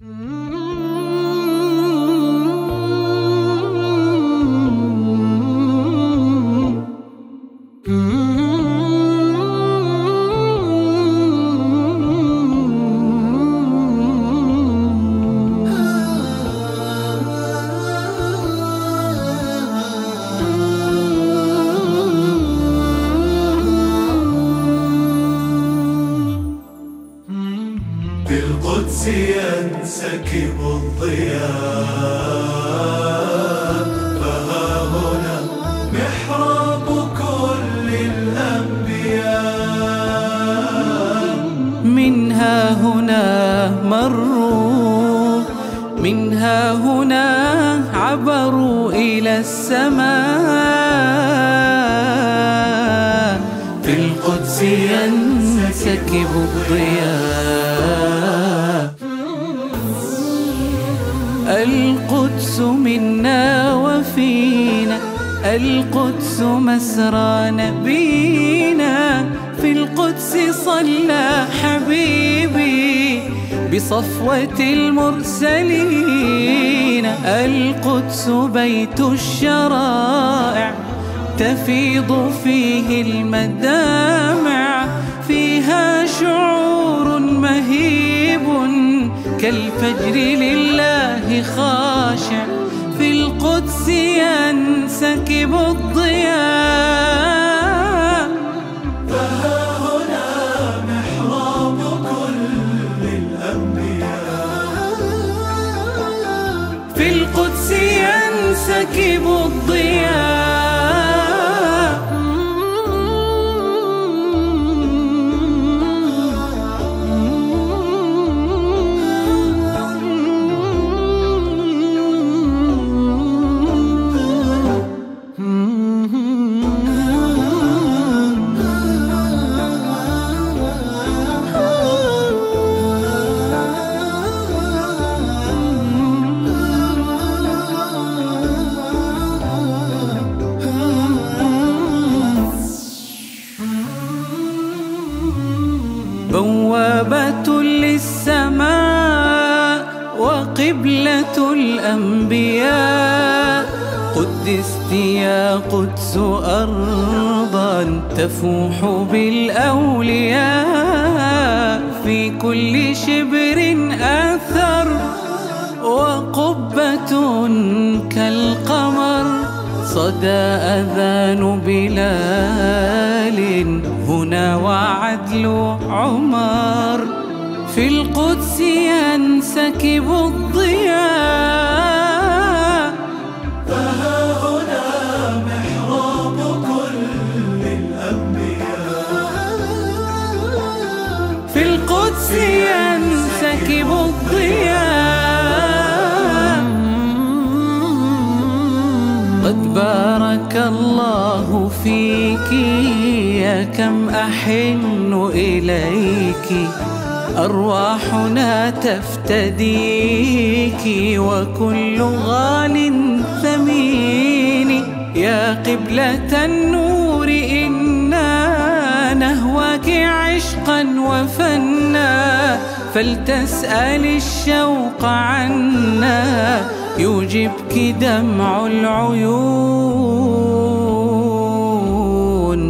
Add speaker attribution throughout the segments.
Speaker 1: Mm-hmm. ينسكب الضياء. فها هنا محراب كل الأنبياء.
Speaker 2: منها هنا مروا منها هنا عبروا إلى السماء. في القدس ينسكب الضياء. القدس منا وفينا القدس مسرى نبينا. في القدس صلى حبيبي بصفوة المرسلين. القدس بيت الشرائع تفيض فيه المدامع كالفجر لله خاشع في القدس ينسكب الضياء.
Speaker 1: فها هنا محراب كل الأنبياء.
Speaker 2: في القدس ينسكب الضياء. بوابة للسماء وقبلة الأنبياء. قدست يا قدس أرضا تفوح بالأولياء. في كل شبر أثر وقبة كالقمر. صدى أذان بلال هنا وعدل عمر. في القدس ينسكب الضياء.
Speaker 1: فها هنا محراب كل الأنبياء
Speaker 2: في القدس ينسكب الضياء. قد بارك الله فيك يا كم أحن إليك. أرواحنا تفتديك وكل غال ثمين. يا قبلة النور إنا نهواك عشقا وفنا. فلتسأل الشوق عنا يوجبك دمع العيون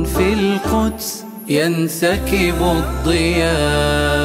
Speaker 2: في القدس ينسكب الضياء.